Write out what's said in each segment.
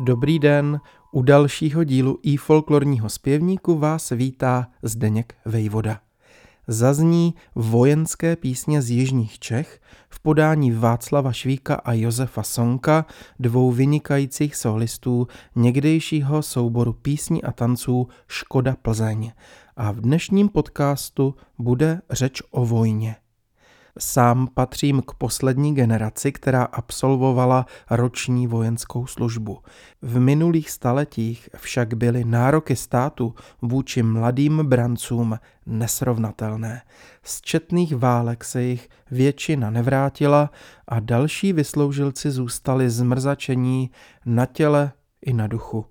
Dobrý den, u dalšího dílu i folklorního zpěvníku vás vítá Zdeněk Vejvoda. Zazní vojenské písně z Jižních Čech v podání Václava Švíka a Josefa Sonka, dvou vynikajících solistů někdejšího souboru písní a tanců Škoda Plzeň. A v dnešním podcastu bude řeč o vojně. Sám patřím k poslední generaci, která absolvovala roční vojenskou službu. V minulých staletích však byly nároky státu vůči mladým brancům nesrovnatelné. Z četných válek se jich většina nevrátila a další vysloužilci zůstali zmrzačení na těle i na duchu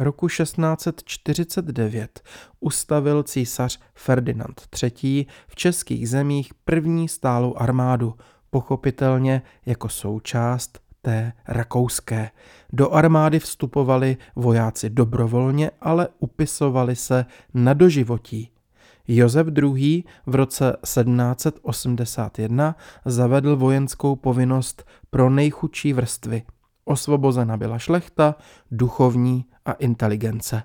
roku 1649 ustavil císař Ferdinand III. v českých zemích první stálou armádu, pochopitelně jako součást té rakouské. Do armády vstupovali vojáci dobrovolně, ale upisovali se na doživotí. Josef II. v roce 1781 zavedl vojenskou povinnost pro nejchudší vrstvy. Osvobozena byla šlechta, duchovní a inteligence.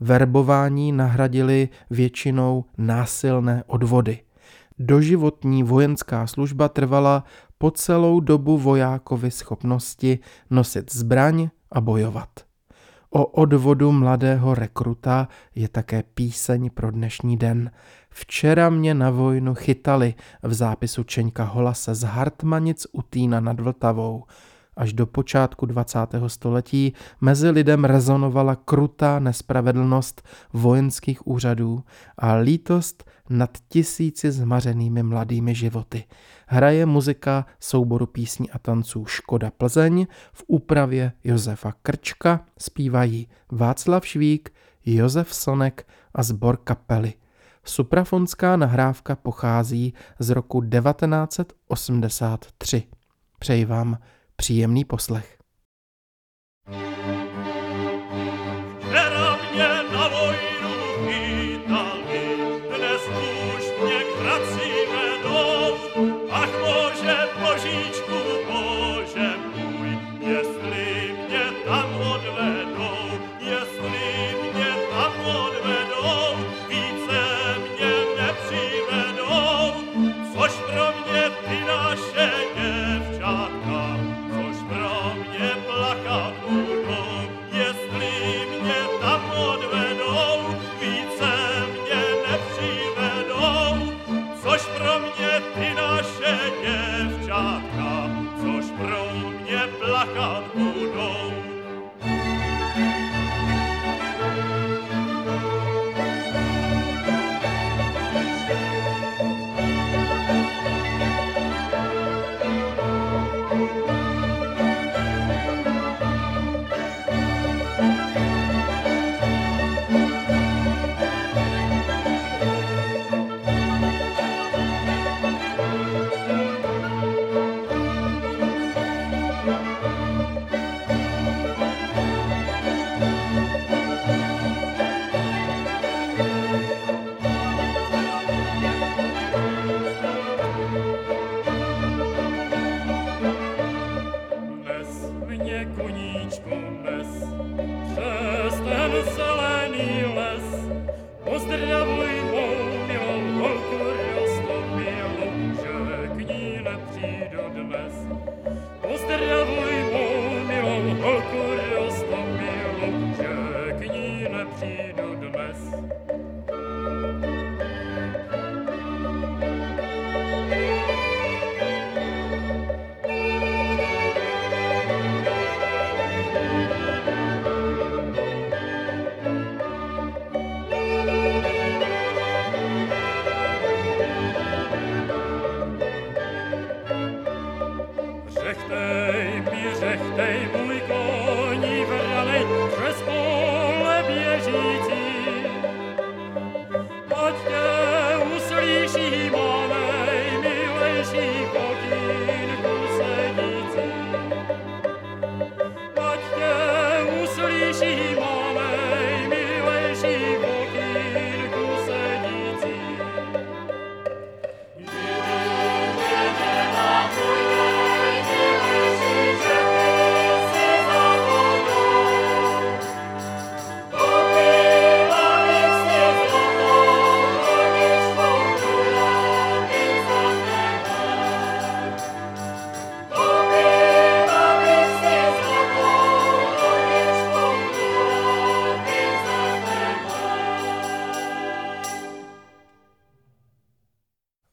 Verbování nahradili většinou násilné odvody. Doživotní vojenská služba trvala po celou dobu vojákovi schopnosti nosit zbraň a bojovat. O odvodu mladého rekruta je také píseň pro dnešní den. Včera mě na vojnu chytali v zápisu Čeňka Holase z Hartmanic u Týna nad Vltavou až do počátku 20. století mezi lidem rezonovala krutá nespravedlnost vojenských úřadů a lítost nad tisíci zmařenými mladými životy. Hraje muzika souboru písní a tanců Škoda Plzeň v úpravě Josefa Krčka, zpívají Václav Švík, Josef Sonek a zbor kapely. Suprafonská nahrávka pochází z roku 1983. Přeji vám Příjemný poslech. Jacob, who knows. tebe dnes.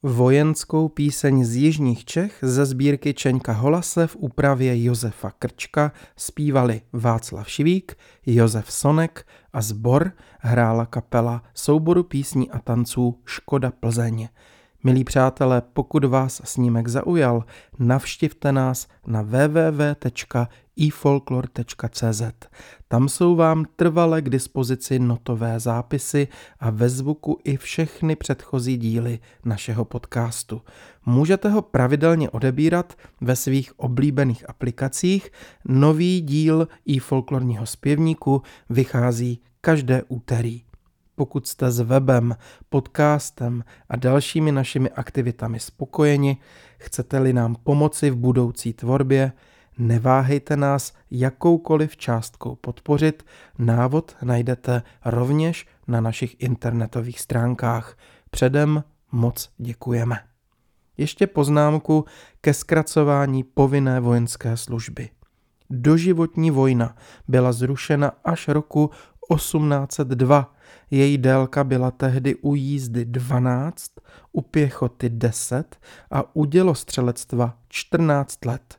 Vojenskou píseň z Jižních Čech ze sbírky Čeňka Holase v úpravě Josefa Krčka zpívali Václav Šivík, Josef Sonek a zbor hrála kapela souboru písní a tanců Škoda Plzeň. Milí přátelé, pokud vás snímek zaujal, navštivte nás na www.ifolklor.cz. Tam jsou vám trvale k dispozici notové zápisy a ve zvuku i všechny předchozí díly našeho podcastu. Můžete ho pravidelně odebírat ve svých oblíbených aplikacích. Nový díl i folklorního zpěvníku vychází každé úterý. Pokud jste s webem, podcastem a dalšími našimi aktivitami spokojeni, chcete-li nám pomoci v budoucí tvorbě, neváhejte nás jakoukoliv částkou podpořit. Návod najdete rovněž na našich internetových stránkách. Předem moc děkujeme. Ještě poznámku ke zkracování povinné vojenské služby. Doživotní vojna byla zrušena až roku 1802 její délka byla tehdy u jízdy 12, u pěchoty 10 a u dělostřelectva 14 let.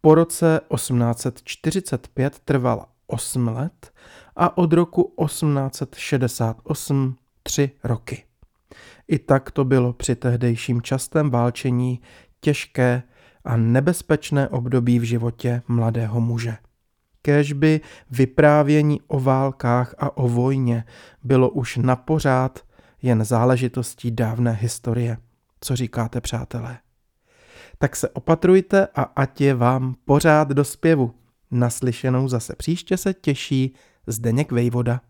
Po roce 1845 trvala 8 let a od roku 1868 3 roky. I tak to bylo při tehdejším častém válčení těžké a nebezpečné období v životě mladého muže. Kéžby vyprávění o válkách a o vojně bylo už na pořád jen záležitostí dávné historie. Co říkáte, přátelé? Tak se opatrujte a ať je vám pořád do zpěvu. Naslyšenou zase příště se těší Zdeněk Vejvoda.